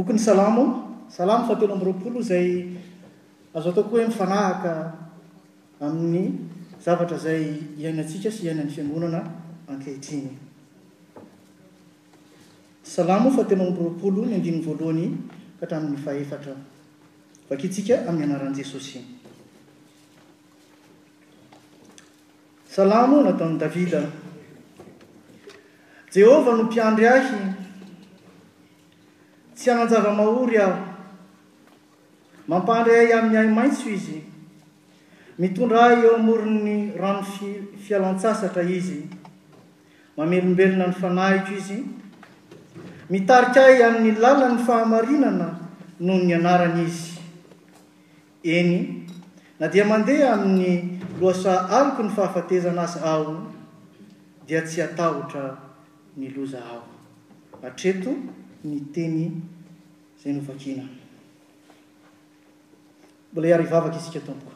Bokin'ny Salamo, Salamo fahatelo amby roapolo, izay azo atao koa hoe mifanahaka amin'ny zavatra izay iainantsika sy iainan'ny fiangonana ankehitriny. Salamo fahatelo amby roapolo, ny andininy voalohany ka hatramin'ny fahefatra. Vakintsika amin'ny anaran'i Jesosy. Salamo nataon'i Davida. Jehovah no mpiandry ahy, tsy hanan-java-mahory aho. Mampandry ahy amin'ny ahi-maitso izy, mitondra ahy eo amoron'ny rano fi, fialan-tsasatra izy. Mamelombelona ny fanahiko izy, mitarika ahy amin'ny lalan'ny fahamarinana noho ny anarany izy. Eny, na dia mandeha amin'ny lohasaha aloky ny fahafatezana aza aho, dia tsy hatahotra ny loza aho. Hatreto ny teny izay novakina. Mbola hiaro hivavaka isika, Tompoko.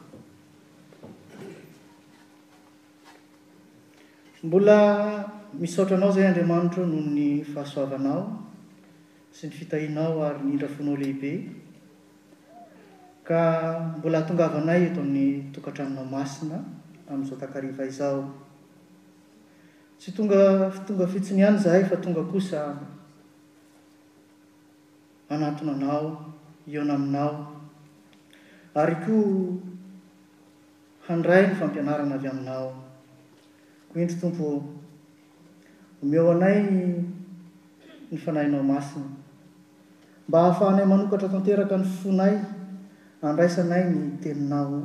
Mbola misaotra Anao izay, Andriamanitro, noho ny fahasoavanao sy ny fitahianao ary ny indra fonao lehibe. Ka mbola atongavanay eto amin'ny tokantranonao masina amin'izao takariva izao. Tsy tonga tonga fitsiny ihany izahay fa tonga kosa hanatona Anao, hihaona aminao, ary koa handray ny fampianarana avy Aminao. Koa indry Tompo ô, Omeo anay ny ny Fanahinao Masina, mba hahafahanay manokatra tanteraka ny fonay handraisanay ny Teninao,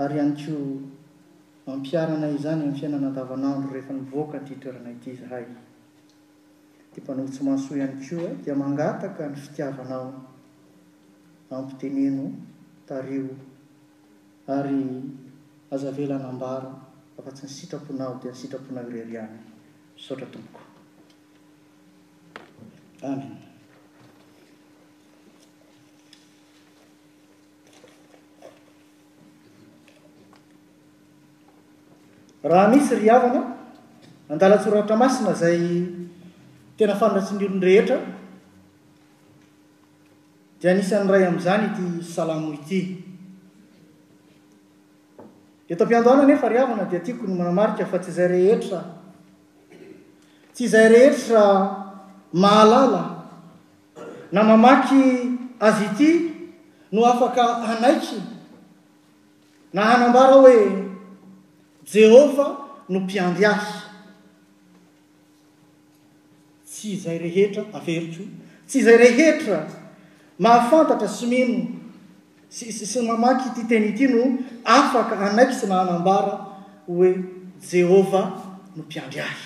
ary ihany koa ampiharanay izany amin'ny fiainana andavanandro rehefa mivoaka an'ity toerana ity izahay. Ity mpanompo tsy mahasoa ihany koa dia mangataka ny fitiavanao, ampiteneno, tariho. Ary aza avela hanambara afa tsy ny sitraponao dia ny sitraponao irery ihany. Misaotra tompoko. Amen. Raha misy ry havana, andalan-tsoratra masina izay tena fantatry ny olon-drehetra, Dia anisan'ny iray amin'izany ity salamo ity. Eto am-piandohana anefa ry havana dia tiako ny manamarika fa tsy izay rehetra, tsy izay rehetra mahalala na mamaky azy ity no afaka hanaiky na hanambara hoe Jehovah no mpiandry ahy. Tsy izay rehetra averiko, tsy izay rehetra mahafantatra sy mino sy, sy, sy mamaky ity teny ity no afaka hanaiky sy na hanambara hoe Jehovah no mpiandry ahy.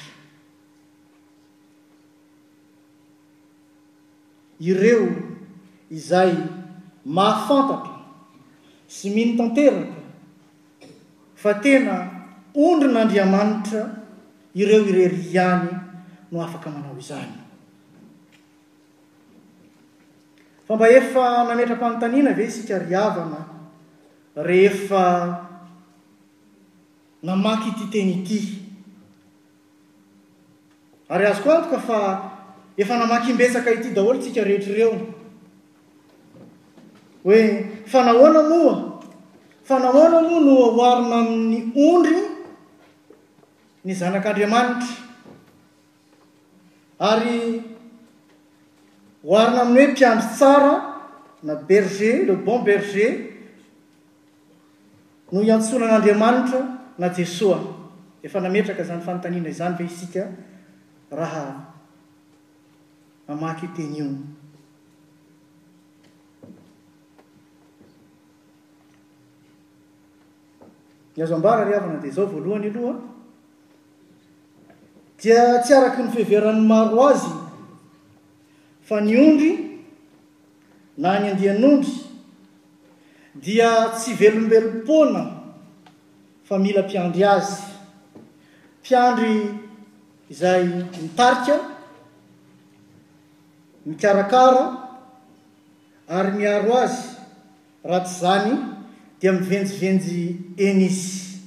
Ireo izay mahafantatra sy mino tanteraka fa tena ondrin'Andriamanitra ireo irery ihany no afaka manao izany. Fa mba efa nametra-panontaniana ve isika ry havana rehefa namaky ity teny ity? Ary azoko antoka fa efa namaky imbetsaka ity daholo tsika rehetra ireo. Hoe, fa nahoana moa? Fa nahoana moa no oharina amin'ny ondry ny zanak'Andriamanitra? Ary oharina amin'ny hoe mpiandry tsara na berger, le bon berger, No iantsoana an'Andriamanitra na Jesoa? Efa nametraka izany fanontaniana izany ve isika raha mamaky io teny io? Ny azo ambara ry havana dia izao voalohany aloha dia tsy araka ny fiheveran'ny maro azy fa ny ondry na any andian'ondry dia tsy velombelompona fa mila mpiandry azy, mpiandry izay mitarika, mikarakara ary miaro azy raha tsy izany dia mivenjivenjy eny izy.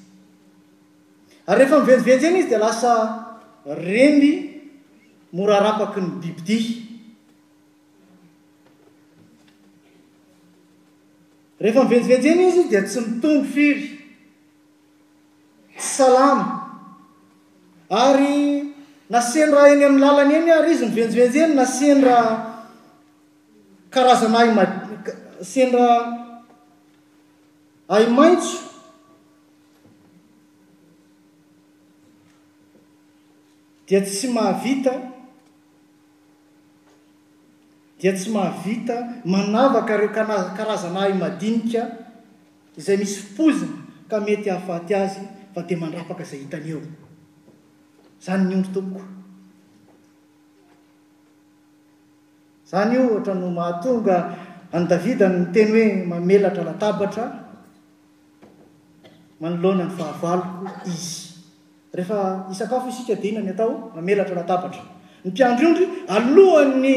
Ary rehefa mivenjivenjy eny izy dia lasa reny mora arapaky ny bibidia. Rehefa mivenjivenjena izy dia tsy mitombo firy. Tsy salama. Ary nasiany raha eny amin'ny lalana eny ary izy mivenjivenjena, nasiany raha karazana ahy nasiany raha ahy maitso. Dia tsy mahavita dia tsy mahavita manavaka ireo karazana ahy madinika izay misy poizina ka mety hahafaty azy fa dia mandrapaka izay hitany eo. Izany ny ondry tompoko. Izany ohatra no mahatonga an'i Davida ny miteny hoe mamelatra latabatra manoloana ny fahavaloko izy. Rehefa hisakafo isika dia inona ny atao? Mamelatra latabatra. Ny mpiandry ondry, alohan'ny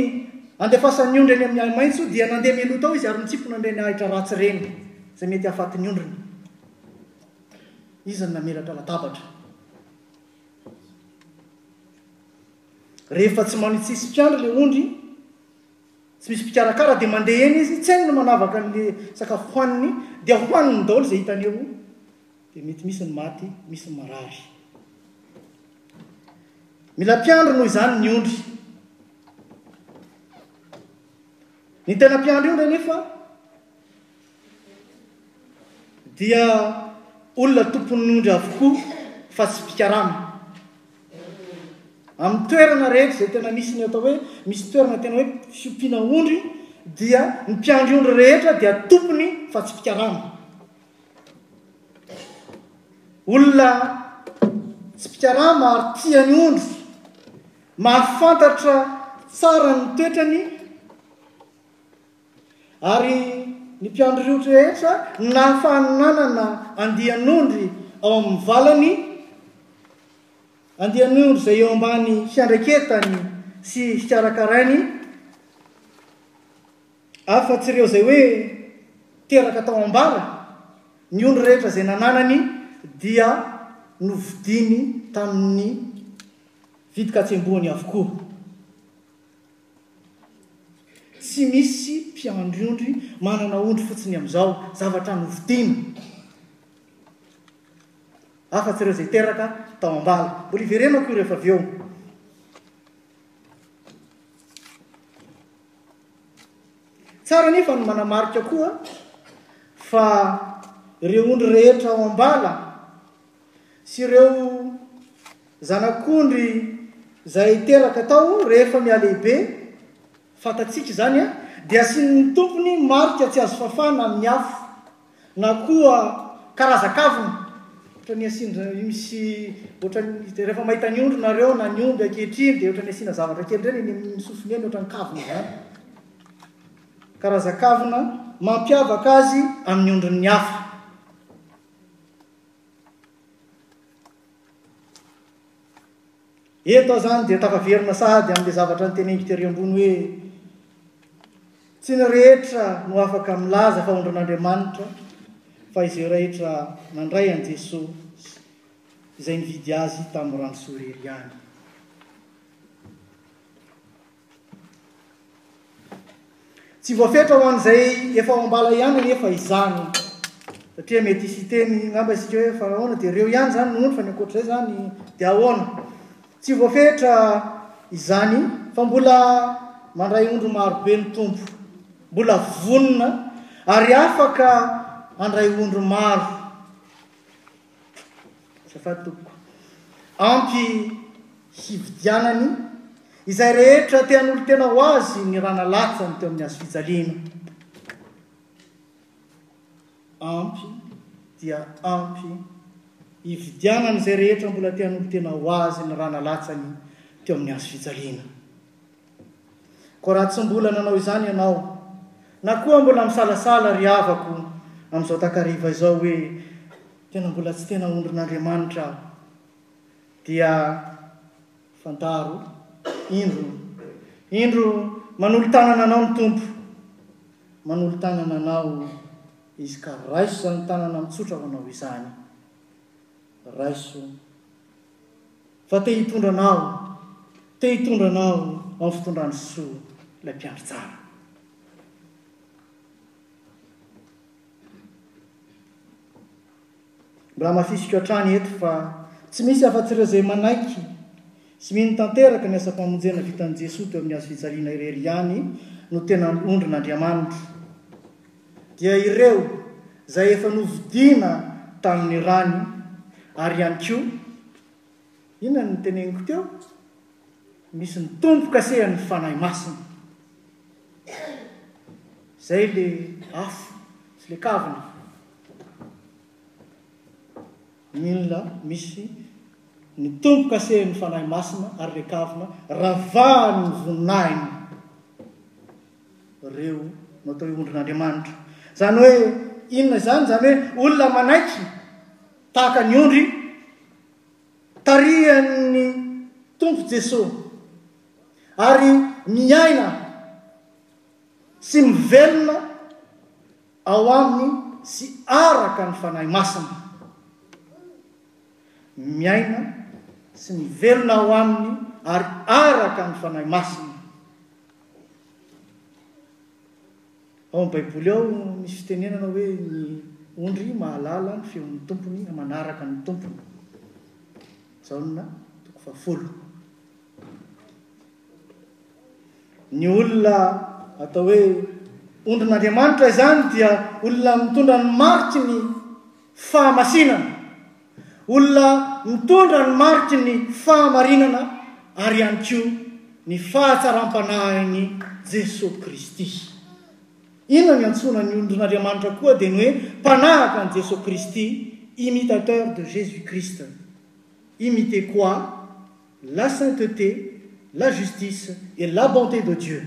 handefasan'ny ondry eny amin'ny ahi-maitso, dia nandeha mialoha tao izy ary nitsipona an'ireny ahitra ratsy ireny, izay mety hahafaty ny ondriny. Iza no namelatra latabatra? Rehefa tsy manitsitsy mpiandry ilay ondry, tsy misy mpikarakara, dia mandeha eny izy, tsy hainy ny manavaka an'ilay sakafo hohaniny, dia hohaniny daholo izay hitany eo. Dia mety misy ny maty, misy ny marary. Mila mpiandry noho izany ny ondry. Ny tena mpiandry ondry anefa dia olona tompon'ny ondry avokoa fa tsy mpikarama. Amin'ny toerana rehetra izay tena misy ny atao hoe misy toerana tena hoe fiompiana ondry dia ny mpiandry ondry rehetra dia tompony fa tsy mpikarama. Olona tsy mpikarama ary tia ny ondry, mahafantatra tsara ny toetrany ary ny mpiandry riotra rehetra nahafahany nanana andian'ondry ao amin'ny valany, andian'ondry izay eo ambany fiandraiketany sy fikarakarainy. Afa-tsy ireo izay hoe teraka tao ambara, ny ondry rehetra izay nananany dia novidiany tamin'ny vidin-katsembohany avokoa. Tsy misy mpiandry ondry manana ondry fotsiny amin'izao, zavatra novidiana, afa-tsy ireo izay teraka tao ambara. Mbola hiverenako io rehefa avy eo. Tsara anefa ny manamarika koa fa ireo ondry rehetra ao am-bala sy ireo zanak'ondry izay teraka tao rehefa mihalehibe, fantatsika izany, dia asian'ny tompony marika tsy azo fafana amin'ny afo. na koa karazan-kavony ohatran'ny asian-dra io misy ohatran'ny rehefa mahita ny ondry nareo na ny omby ankehitriny dia ohatran'ny asiana zavatra kely ireny eny amin'ny sofiny eny ohatran'ny kavona izany karazan-kavona mampiavaka azy amin'ny ondrin'ny hafa Eto aho izany dia tafaverina sahady amin'ilay zavatra noteneniko tery ambony hoe, Tsy ny rehetra no afaka milaza fa ondran'Andriamanitra, fa izay rehetra nandray an'i Jesosy, izay nividy Azy tamin'ny rano soa irery ihany. Tsy voafetra ho an'izay efa ao am-bala ihany anefa izany, satria mety hisy hiteny angamba isika hoe fa ahoana dia ireo ihany izany no ondry fa ny ankoatr'izay izany dia ahoana. Tsy voafetra izany fa mbola mandray ondry marobe ny Tompo, mbola vonona ary afaka handray ondry maro. Azafady tompoko. Ampy hividianany izay rehetra te hanolo-tena ho azy ny ra nalatsany teo amin'ny hazo fijaliana. Ampy dia ampy hividianany izay rehetra mbola te hanolo-tena ho azy ny ra nalatsany teo amin'ny hazo fijaliana. Koa raha tsy mbola nanao izany ianao, na koa mbola misalasala ry havako amin'izao takariva izao hoe tena mbola tsy tena ondrin'Andriamanitra aho, dia fantaro, indro, indro manolo-tanana anao ny Tompo, manolo-tanana anao Izy ka raiso izany tanana mitsotra ho anao izany, raiso fa te hitondra anao, te hitondra anao amin'ny fitondrany soa ilay mpiandry tsara. Mba hamafisiko hatrany eto fa tsy misy afa-tsy ireo izay manaiky sy mino tanteraka ny asam-pamonjena vitan'i Jesoa teo amin'ny hazo fijaliana irery ihany no tena ondrin'Andriamanitra. dia ireo izay efa novidiana tamin'ny rany ary ihany koa, inona no noteneniko teo? misy ny tombo-kasehan'ny Fanahy Masina. Izay ilay afo sy ilay kavina. Mila misy ny tombo-kasehan'ny Fanahy Masina ary ilay kavina ravahan'ny voninahiny. ireo no atao hoe ondrin'Andriamanitra. Izany hoe inona izany? Izany hoe olona manaiky tahaka ny ondry tarihan'ny Tompo Jesoa ary miaina sy mivelona ao aminy sy araka ny Fanahy Masina. Miaina sy mivelona ao aminy ary araka ny Fanahy Masina. Ao amin'ny Baiboly ao, misy fitenenana hoe ny ondry mahalala ny feon'ny tompony ary manaraka ny tompony. Jaona toko fahafolo. Ny olona atao hoe ondrin'Andriamanitra izany dia olona mitondra ny mariky ny fahamasinana, olona mitondra ny mariky ny fahamarinana ary ihany koa ny fahatsaram-panahin'i Jesoa Kristy. Inona ny antsoina ny olondrin'Andriamanitra koa dia ny hoe mpanahaka an'i Jesoa Kristy, imitateur de Jésus Christ. Imiter quoi? La sainteté, la justice et la bonté de Dieu.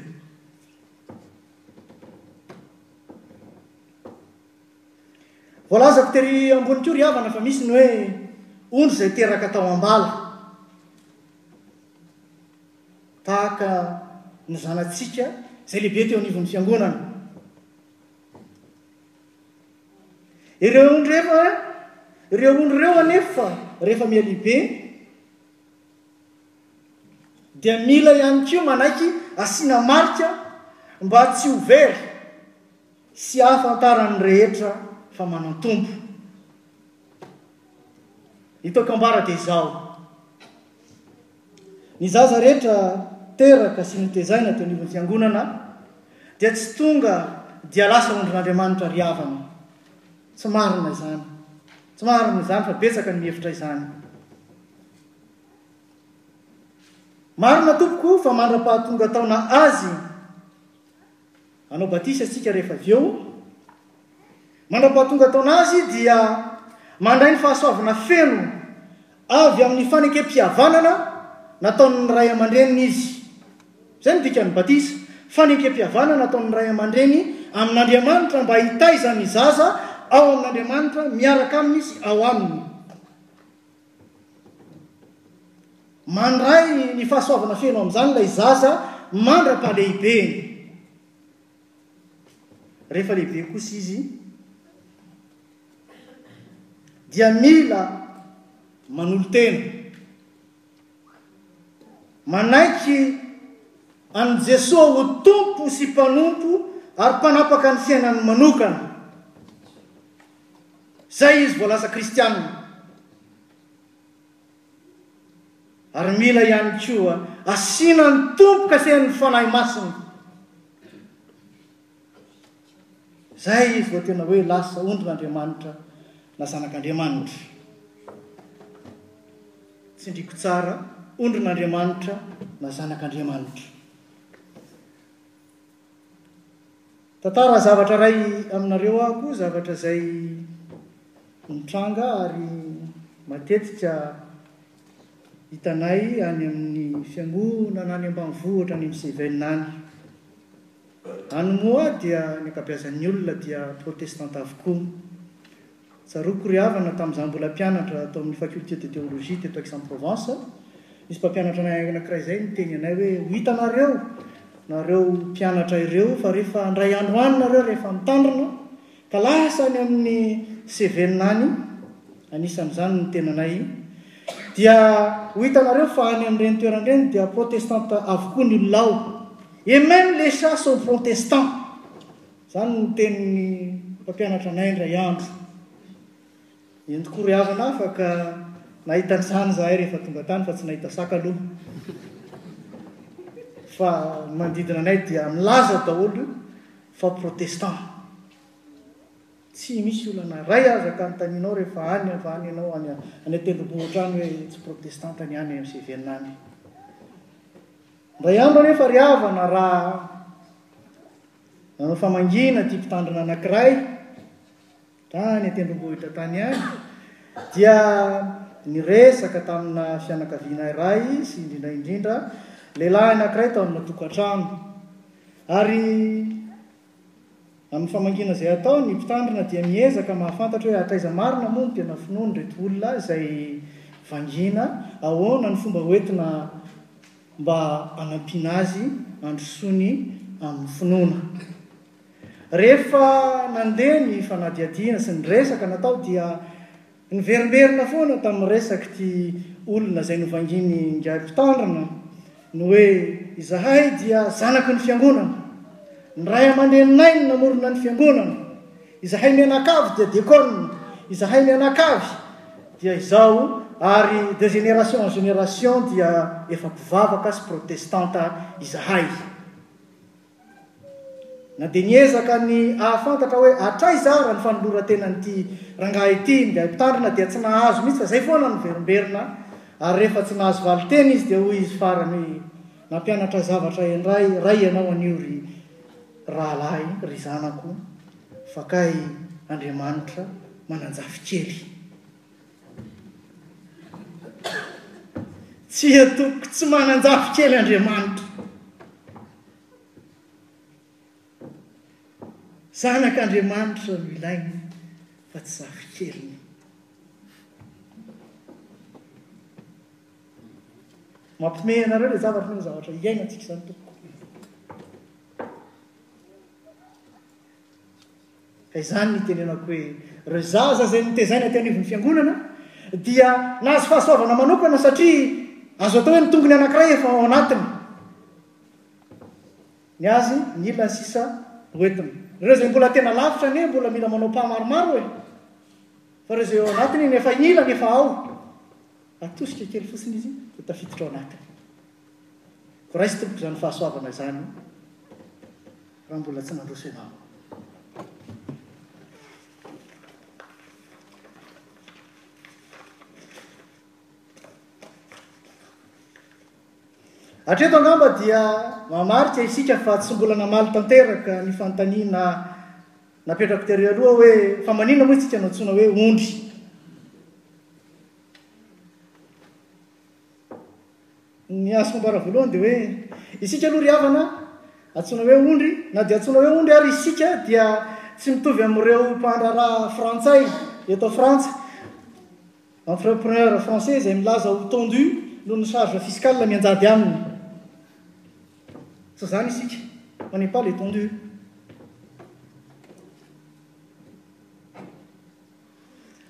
Voalazako tery ambony koa ry havana fa misy ny hoe ondry izay teraka tao am-bala tahaka ny zanatsika izay lehibe teo anivon'ny fiangonana. Ireo ondry efa ireo ondry ireo anefa rehefa mialibe dia mila ihany koa manaiky asiana marika mba tsy ho very Sy hahafantaran'ny rehetra fa manan-tombo. Ny toaka ambara dia izao, Ny zaza rehetra teraka sy notezaina teo anivon'ny Fiangonana dia tsy tonga dia lasa ondrin'Andriamanitra ry havana. Tsy marina izany. Tsy marina izany fa betsaka ny mihevitra izany. Marina tompoko fa mandra-pahatonga taona azy Hanao batisa isika rehefa avy eo. Mandrapahatongantaona azy dia mandray ny fahasoavana feno avy amin'ny fanekempihavanana nataon'ny ray aman-dreniny izy. Izay no dikan'ny batisa, fanekempihavanana nataon'ny ray aman-dreny amin'Andriamanitra mba hitaizany ny zaza ao amin'Andriamanitra miaraka aminy sy ao aminy. Mandray ny fahasoavana feno amin'izany ilay zaza mandra-pahalehibeny. Rehefa lehibe kosa izy, dia mila manolo-tena, manaiky an'i Jesoa ho Tompo sy Mpanompo ary mpanapaka ny fiainany manokana. Zay izy vao lasa kristianina. Ary mila ihany koa asiana ny tompon-kasen'ny Fanahy Masina. Zay izy vao tena hoe lasa ondrin'Andriamanitra na zanak'Andriamanitra. Tsindriko tsara, ondrin'Andriamanitra na zanak'Andriamanitra. Tantara zavatra iray aminareo aho koa zavatra izay nitranga ary matetika hitanay any amin'ny fiangonana any ambanivohitra any amin'ny Cévennes any. Any Moa dia ny ankabeazan'ny olona dia protestanta avokoa. Tsaroako ry havana, tamin'izaho mbola mpianatra tao amin'ny Faculté de Théologie teto Aix-en-Provence, nisy mpampianatra anay anankiray izay niteny anay hoe, Ho hitanareo, nareo mpianatra ireo, fa rehefa handray andro any nareo, rehefa mitandrina, ka lasa any amin'ny Cévennes any, anisan'izany ny tenanay, dia ho hitanareo fa any amin'ireny toerana ireny dia protestanta avokoa ny olona ao, et même les chats sont protestants. Izany no tenin'ny mpampianatra anay indray andro. Entiko ry havana hafa ka nahita an'izany izahay rehefa tonga tany fa tsy nahita saka aloha. Fa ny manodidina anay dia milaza daholo fa protestant. Tsy misy olana iray aza ka anontanianao rehefa any avy any ianao any any an-tendrombohitra any hoe tsy protestanta ny any Sevenina any. Indray andro anefa ry havana raha Nanao famangiana ity mpitandrina anankiray tany an-tendrombohitra tany ihany, dia niresaka tamina fianakaviana iray izy, indrindra indrindra lehilahy anankiray tao amina tokantrano. Ary amin'ny famangiana izay atao, ny mpitandrina dia miezaka mahafantatra hoe hatraiza marina moa no tena finoan'ireto olona izay vangiana, ahoana ny fomba hoentina mba hanampiana azy handrosoa ny amin'ny finoana. Rehefa nandeha ny fanadihadiana sy ny resaka natao dia niverimberina foana tamin'ny resak'ity olona izay novangian'ingahy mpitandrina ny hoe izahay dia zanaky ny fiangonana, ny ray aman-dreninay no namorona ny fiangonana, Izahay mianakavy dia Deacon, izahay mianakavy dia izao, ary de génération en génération dia efa mpivavaka sy protestanta izahay. Na dia niezaka ny ahafantatra hoe hatraiza ara ny fanoloran-tenan'ity rangahy ity, ny Mpitandrina dia tsy nahazo mihitsy fa izay foana niverimberina, ary rehefa tsy nahazo valin-teny izy dia hoy izy farany hoe, Nampianatra zavatra indray iray ianao anio ry rahalahy ry zanako fa kay Andriamanitra mananjafikely. Tsia tompoko tsy mananjafikely Andriamanitra. Zanak' Andriamanitra no ilainy fa tsy zafikeliny. Mampiomehy anareo le zavatra ny zavatra hiainantsika izany tompoko. Ka izany ny tenenako hoe reo zaza izay notezaina aty anivon'ny fiangonana dia nahazo fahasoavana manokana satria azo atao hoe ny tongony anankiray efa ao anatiny. Ny azy ny ilany sisa hoentiny. Reo izay mbola tena lavitra anie mbola mila manao pas maromaro e. Fa reo izay ao anatiny anie efa ny ilany efa ao. Atosika kely fotsiny izy dia tafiditra ao anatiny. Voraisy tompoko izany fahasoavana izany raha mbola tsy nandroso ianao. Hatreto angamba dia mamarika isika fa tsy mbola namaly tanteraka ny fanontaniana Napetrako tery aloha hoe fa maninona moa isika no antsoina hoe ondry? Ny antso fambara voalohany dia hoe isika aloha ry havana antsoina hoe ondry, na dia antsoina hoe ondry ary isika dia tsy mitovy amin'ireo mpandraharaha frantsay eto Frantsa, entrepreneur français izay milaza ho tendu noho ny charge fiscale mianjady aminy. Tsy izany isika. On n'est pas les tondus.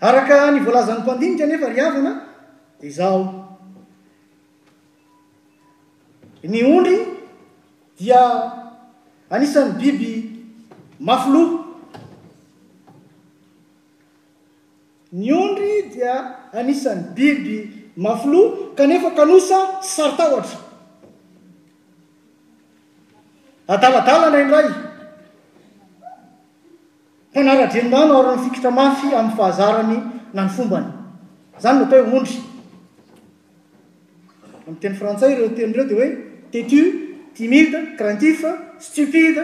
Araka ny voalazan'ny mpandinika anefa ry havana dia izao. Ny ondry dia anisan'ny biby mafy loha. Ny ondry dia anisan'ny biby mafiloha kanefa kanosa sy sarotahotra. Adaladalana indray, mpanara-drenirano ary mifikitra mafy amin'ny fahazarany na ny fombany. Izany no atao hoe ondry. Amin'ny teny frantsay ireo teny ireo dia hoe têtu, timide, craintif, stupide,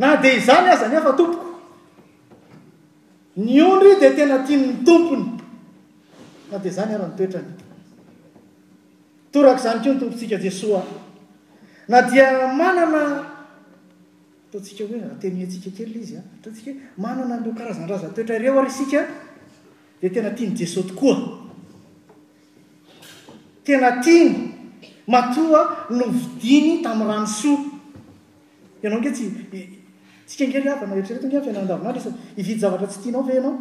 Na dia izany aza anefa tompoko, ny ondry dia tena tian'ny tompony, na dia izany ara ny toetrany. Torak'izany koa ny Tompontsika Jesoa, na dia manana ataontsika hoe attenuer-ntsika kely ilay izy a, ataontsika hoe manana an'ireo karazan-drazan-toetra ireo ary isika dia tena tian'i Jesoa tokoa. Tena tiany matoa novidiany tamin'ny rano soa. Ianao ange tsy, tsika ange ry havana, eritrereto ange ny fiainana andavanandro isan, hividy zavatra tsy tianao ve ianao?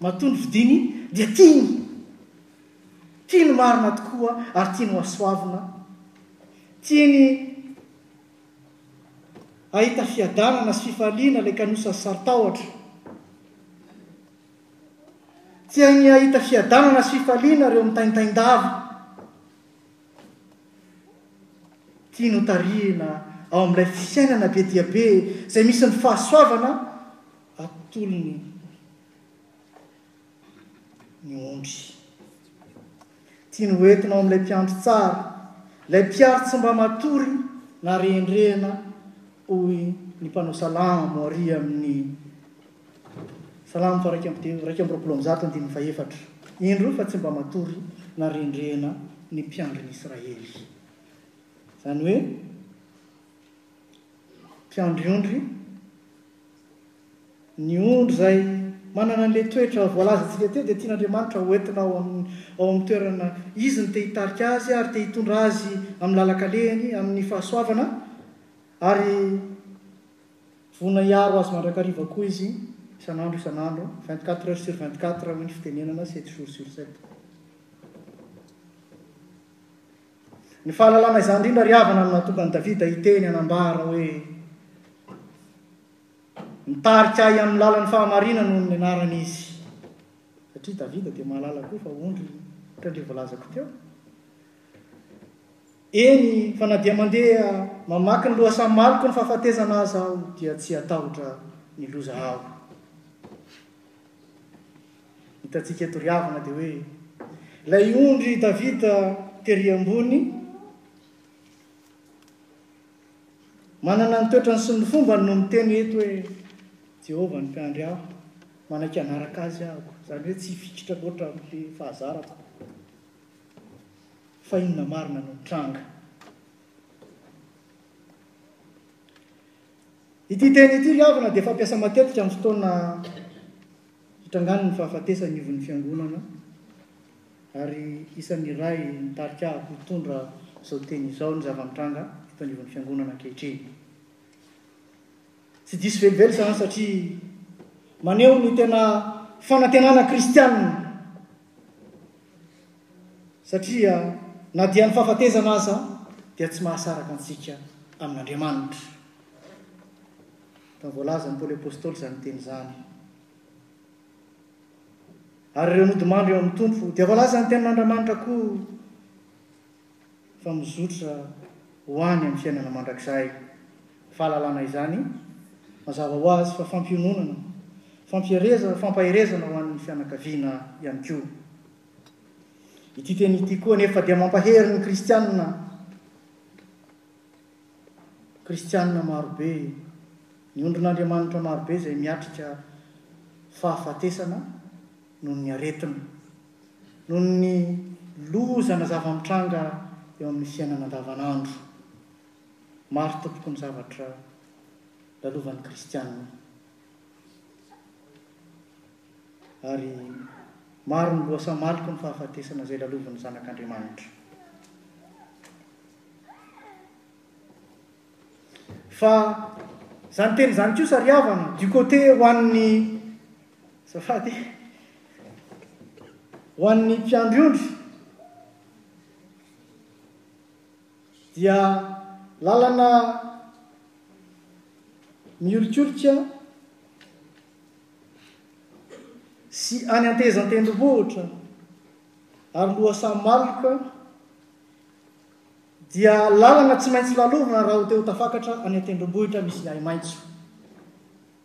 Matoa novidiany dia tiany. Tiany marina tokoa ary tiany hohasoavina. Tiany hahita fiadanana sy fifaliana ilay kanosa sy saro-tahotra. Tsy hainy hahita fiadanana sy fifaliana ireo mitaintain-dava tiany hotarihina ao amin'ilay fiainana be dia be izay misy ny fahasoavana atolony ny ondry. Tiany hoentina ao amin'ilay mpiandry tsara, ilay mpiaro tsy mba matory na renirena, hoy ny mpanao salamo ary amin'ny Salamo faha iraika amby telo, iraika amby roapolo amby zato andininy faha efatra Indro fa tsy mba matory na rendrena ny mpiandrin'i Israely. Izany hoe mpiandry ondry, ny ondry izay manana an'ilay toetra voalazantsika teo dia tian'Andriamanitra ho entina ao amin'ny ao amin'ny toerana izy no te hitarika azy ary te hitondra azy amin'ny lalan-kalehany, amin'ny fahasoavana ary Vonona hiaro azy mandrakariva koa izy, isan'andro isan'andro, vingt quatre heures sur vingt quatre hoy ny fitenenana, sept jours sur sept. Ny fahalalana izany indrindra ry havana no nahatonga an'i Davida hiteny hanambara hoe, Mitarika ahy amin'ny lalan'ny fahamarinana hoy ny anarany izy. Satria Davida dia mahalala koa fa ondry, ohatra ny voalazako teo. Eny fa na dia mandeha mamaky ny lohasaha maloky ny fahafatesana aza aho dia tsy hatahotra ny loza aho. Ny hitantsika eto ry havana dia hoe ilay ondry Davida tery ambony manana ny toetrany sy ny fombany no miteny eto hoe Jehovah ny mpiandry aho, manaiky hanaraka azy aho. Izany hoe tsy hifikitra loatra amin'ilay fahazarako. Fa inona marina no nitranga? Ity teny ity ry havana dia fampiasa matetika amin'ny fotoana hitrangan'ny fahafatesan'ny ivon'ny fiangonana ary isan'ny iray nitarika ahy hitondra izao teny izao ny zava-mitranga eto anivon'ny fiangonana ankehitriny. Tsy diso velively izany satria maneho ny tena fanantenana kristianina Satria na dia ny fahafatesana aza dia tsy mahasaraka antsika amin'Andriamanitra. Tany voalazan'i Paoly Apostoly izany teny izany. Ary ireo nodimandry eo amin'ny Tompo dia voalazan'ny tenin'Andramanitra koa fa mizotra ho any amin'ny fiainana mandrakizay. Fahalalana izany mazava ho azy fa fampiononana, fampihereza, fampaherezana ho an'ny fianakaviana ihany koa. Ity teny ity koa anefa dia mampahery ny kristianina kristianina marobe, ny ondrin'Andriamanitra marobe izay miatrika fahafatesana noho ny aretina. noho ny loza na zava-mitranga eo amin'ny fiainana andavanandro. Maro tompoko ny zavatra lalovan'ny kristiana ary maro ny lohasamaloky ny fahafatesana izay lalovin'ny zanak'Andriamanitra. Fa izany teny izany kosa ry havana, du côté ho an'ny Azafady e! Ho an'ny mpiandry ondry dia lalana miorikorika sy any antezan-tendrombohitra ary lohasaha maloka dia lalana tsy maintsy lalorina raha ho te ho tafakatra any an-tendrombohitra misy ny ahi-maitso.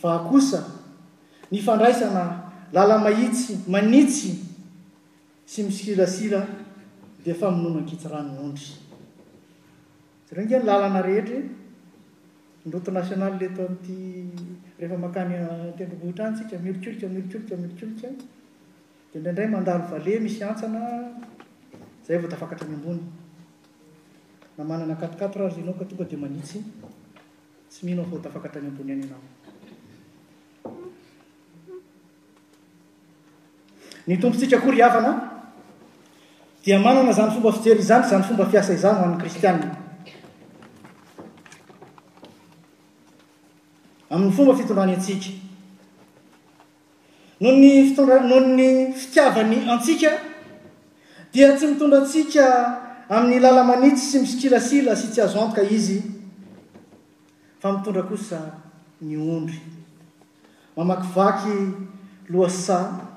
fa kosa ny fandraisana lala-mahitsy manitsy sy misilasila dia famonoana an-kitsiranon'ondry. Jereo ange ny lalana rehetra e! Ny route nationale eto amin'ity rehefa mankany an-tendrombohitra any tsika, miolikolika, miolikolika, miolikolika, dia indraindray mandalo vale misy hantsana, izay vao tafakatra any ambony. Na manana quatre-quatre ary ianao ka tonga dia manitsy. Tsy mino aho fa ho tafaka tany ambony any ianao. Ny Tompontsika koa ry havana dia manana izany fomba fijery izany, izany fomba fiasa izany ho an'ny Kristianina. Amin'ny fomba fitondrany antsika. Noho ny fitondra, noho ny fitiavany antsika, dia tsy mitondra antsika amin'ny lala-manitsy sy misikilasila sy tsy azo antoka Izy, fa mitondra kosa ny ondry, mamakivaky lohasaha,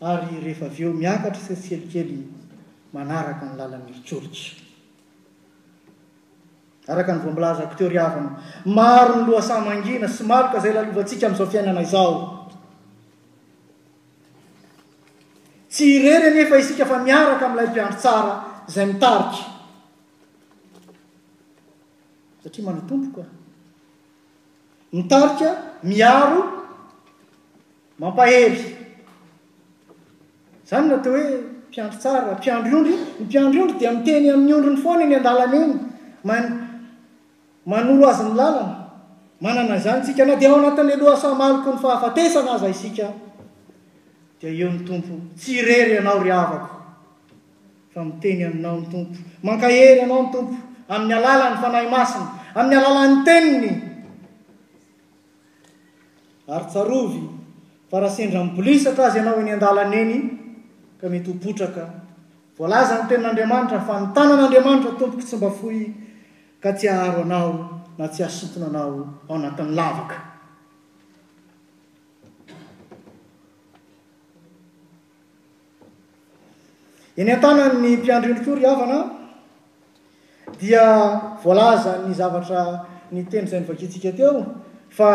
ary rehefa avy eo miakatra tsikelikely manaraka ny lalan'ny rikorika. Araka ny vao milazako teo ry havana, maro ny lohasaha mangina sy maloka izay lalovantsika amin'izao fiainana izao. Tsy irery anefa isika fa miaraka amin'ilay mpiandry tsara izay mitarika. Satria manao tomboka. Mitarika, miaro, Mampahery! Izany no atao hoe mpiandry tsara, mpiandry ondry. Ny mpiandry ondry dia miteny amin'ny ondriny foana eny an-dalana eny, man, manoro azy ny lalana. Manana izany isika, na dia ao anatin'ny lohasaha-maloky ny fahafatesana aza isika, dia eo ny Tompo. Tsy irery ianao, ry havako, fa miteny aminao ny Tompo. Mankahery ianao ny Tompo, amin'ny alalan'ny Fanahy Masina, amin'ny alalan'ny Teniny. Ary tsarovy fa raha sendra mibolisatra aza ianao eny an-dalana eny ka mety ho potraka. Voalaza ny tenin'Andriamanitra fa ny tanan'Andriamanitra tompoko tsy mba fohy ka tsy haharo anao na tsy hahasintona anao ao anatin'ny lavaka. Eny an-tanan'ny mpiandry ony koa ry havana dia voalaza ny zavatra ny teny izay nivakiantsika teo fa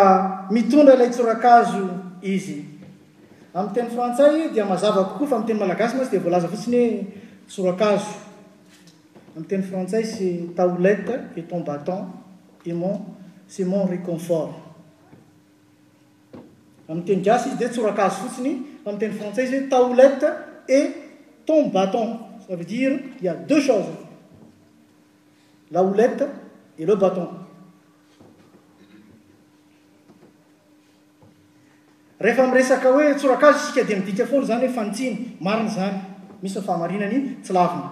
mitondra ilay tsorakazo izy. Amin'ny teny frantsay dia mazava kokoa fa amin'ny teny malagasy mantsy dia voalaza fotsiny hoe tsorakazo. Amin'ny teny frantsay sy taolette et ton bâton et mon c'est mon réconfort. Amin'ny teny gasy izy dia tsorakazo fotsiny, fa amin'ny teny frantsay izy hoe taulette et ton bâton. Ça veut dire il y a deux choses, la houlette et le bâton. Rehefa miresaka hoe tsorakazo isika dia midika foana izany hoe fanitsiana. Marina izany. Misy ny fahamarinany tsy lavina.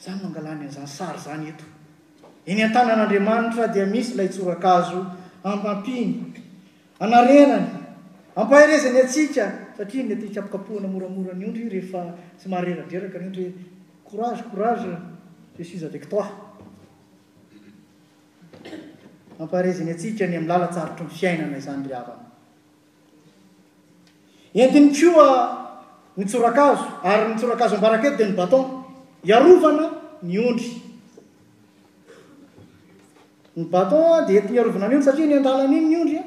Izany no angalany an'izany sary izany eto. Eny an-tanan'Andriamanitra dia misy ilay tsorakazo ampampiany, anarenany, ampaherezany antsika, satria mety hikapokapohana moramora ny ondry rehefa tsy mareradreraka ny ondry hoe courage, courage, je suis avec toi. Ampaherezany antsika ny amin'ny lalan-tsarotry ny fiainana izany ry havana. Entiny koa ny tsorakazo, ary ny tsorakazo ambarako eto dia ny bâton, hiarovana ny ondry. Ny bâton dia entiny hiarovana ny ondry satria eny an-dalana eny ny ondry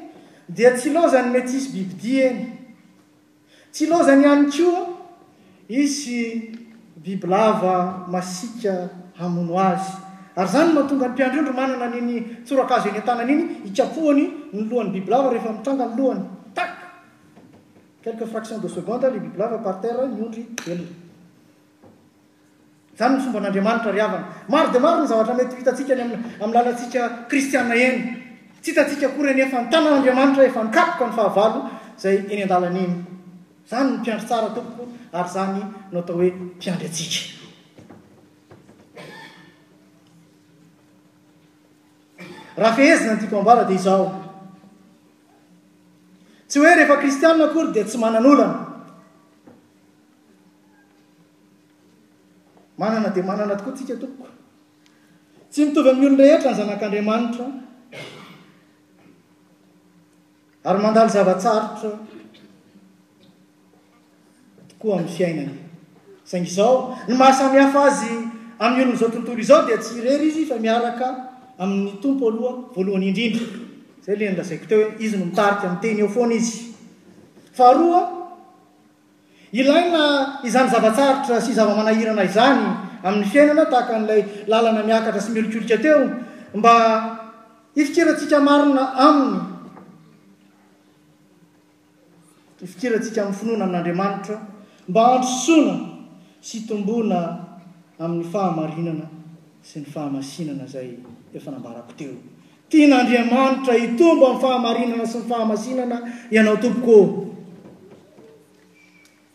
dia tsy ilaozany mety hisy bibidia eny. Tsy ilaozany ihany koa Hisy bibilava masiaka hamono azy. Ary izany no mahatonga ny mpiandry ondry manana an'iny tsorakazo eny an-tanany iny hikapohany ny lohan'ny bibilava rehefa mitranga ny lohany. Tac! Quelques fractions de secondes, ilay bibilava par terre, ny ondry velona. Izany no fomban' Andriamanitra ry havana. Maro dia maro ny zavatra mety ho hitantsika any amin'ny lalantsika kristiana eny. Tsy hitantsika akory anefa ny tanan' Andriamanitra efa nikapoka ny fahavalo izay eny an-dalana eny. Izany no mpiandry tsara tompoko ary izany no atao hoe mpiandry antsika. Raha fehezina ny tiako ambara dia izao. Tsy hoe rehefa kristianina akory dia tsy manan'olana. Manana dia manana tokoa tsika tompoko. Tsy mitovy amin'ny olon-drehetra ny zanak'Andriamanitra ary mandalo zava-tsarotra tokoa amin'ny fiainany. Saingy izao, ny mahasamihafa azy amin'ny olon'izao tontolo izao dia tsy irery izy fa miaraka amin'ny Tompo aloha voalohany indrindra. Izay ilay nolazaiko teo hoe izy no mitarika, miteny eo foana izy. Faharoa, Ilaina izany zava-tsarotra sy zava-manahirana izany amin'ny fiainana, tahaka an'ilay lalana miakatra sy miolikolika teo, mba hifikirantsika marina aminy, hifikirantsika amin'ny finoana amin'Andriamanitra, mba handrosoana sy hitomboana amin'ny fahamarinana sy ny fahamasinana izay efa nambarako teo. Tian' Andriamanitra hitombo amin'ny fahamarinana sy ny fahamasinana ianao tompoko ô.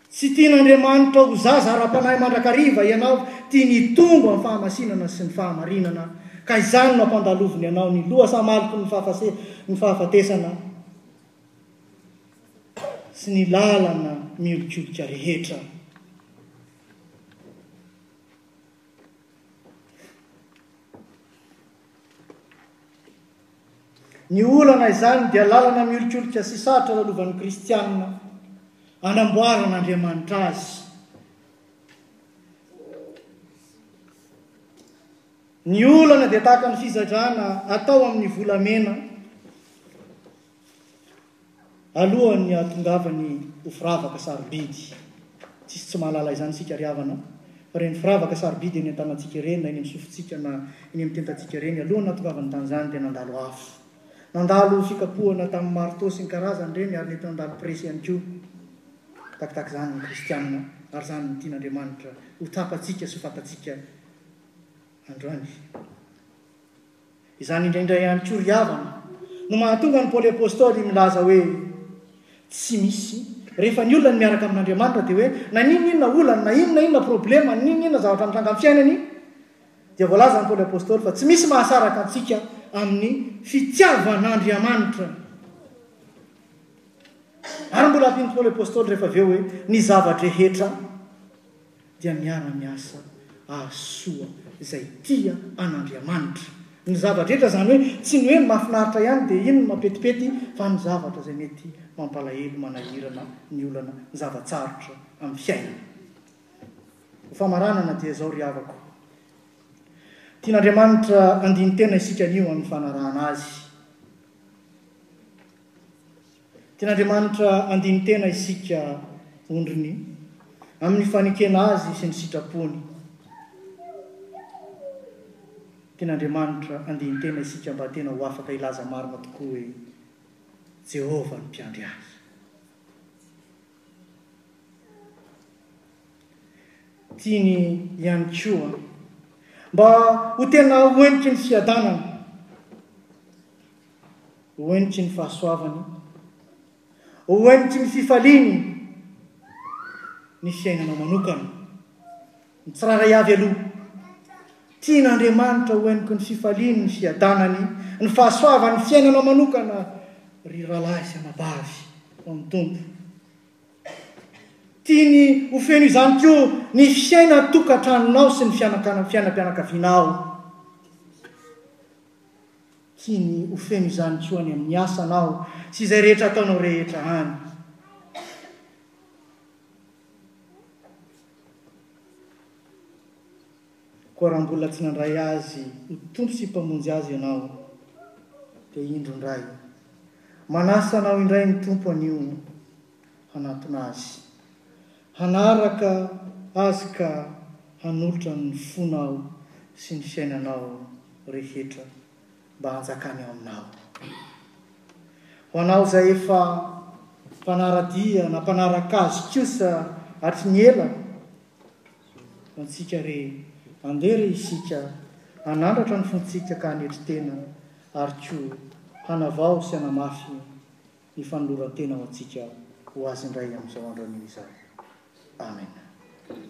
Tsy tian' Andriamanitra ho zaza ara-panahy mandrakariva ianao, tiany hitombo amin'ny fahamasinana sy ny fahamarinana, ka izany no ampandaloviny anao ny lohasahamaloky ny fahafase, ny fahafatesana sy ny lalana miolikolika rehetra. Ny olana izany dia lalana miolikolika sy sarotra lalovan'ny kristiana anamboaran'Andriamanitra azy. Ny olana dia tahaka ny fizadrana atao amin'ny volamena. Alohan'ny hahatongavany ho firavaka sarobidy. Tsisy tsy mahalala izany isika ry havana fa ireny firavaka sarobidy eny an-tanantsika ireny na eny amin'ny sofintsika na eny amin'ny tentantsika ireny alohan'ny nahatongavany tamin'izany dia nandalo afo. Nandalo fikapohana tamin'ny marteau sy ny karazany ireny ary nety nandalo presy ihany koa. Takitaka izany ny kristianina ary izany no tian'Andriamanitra ho tsapantsika sy ho fantatsika androany. Izany indraindray ihany koa ry havana no mahatonga an'i Paoly Apostoly milaza hoe tsy misy rehefa ny olona ny miaraka amin'Andriamanitra dia hoe na n'inon'inona olana na inona inona problema na n'inon'inona zavatra mitranga amin'ny fiainany dia voalazan'i Paoly Apostoly fa tsy misy mahasaraka antsika amin'ny fitiavan'Andriamanitra. Ary mbola ampian'i Paoly Apostoly rehefa avy eo hoe ny zava-drehetra dia miara miasa ahasoa izay tia an'Andriamanitra ny zava-drehetra, izany hoe tsy ny hoe mahafinaritra ihany dia iny no mapetipety fa ny zavatra izay mety mampalahelo, manahirana, ny olana, ny zava-tsarotra amin'ny fiainana. Ho famaranana dia izao ry havako, tian'Andriamanitra handini-tena isika anio amin'ny fanarahana Azy. Tian'Andriamanitra handini-tena isika ondriny amin'ny fanekena Azy sy ny sitrapony. Tian'Andriamanitra handini-tena isika mba tena ho afaka hilaza marina tokoa hoe, Jehovah no mpiandry ahy. Tiany ihany koa mba ho tena ho entiky ny fiadanana. Ho henotry ny fahasoavany, ho henotry ny fifaliany ny fiainanao manokana. Ny tsirairay avy aloha, tian'Andriamanitra ho henoky ny fifaliany ny fiadanany, ny fahasoavany ny fiainanao manokana, ry rahalahy sy anabavy ao amin'ny Tompo. Tiany ho feno izany koa ny fiainan-tokantranonao sy ny fianam-pianakavianao. Tsy ny ho feno izany koa any amin'ny asanao sy izay rehetra ataonao rehetra any. Koa raha mbola tsy nandray Azy ho Tompo sy Mpamonjy azy ianao, dia indro indray, manasa anao indray ny Tompo anio. hanatona azy. Hanaraka azy ka hanolotra ny fonao sy ny fiainanao rehetra mba hanjakany ao aminao. Ho anao izay efa mpanara-dia na mpanaraka azy kosa hatry ny ela, ho antsika re, andeha re isika hanandratra ny fontsika ka hanetry tena ary koa hanavao sy hanamafy ny fanoloran-tena ho antsika ho Azy indray amin'izao andro anio izao. Amena.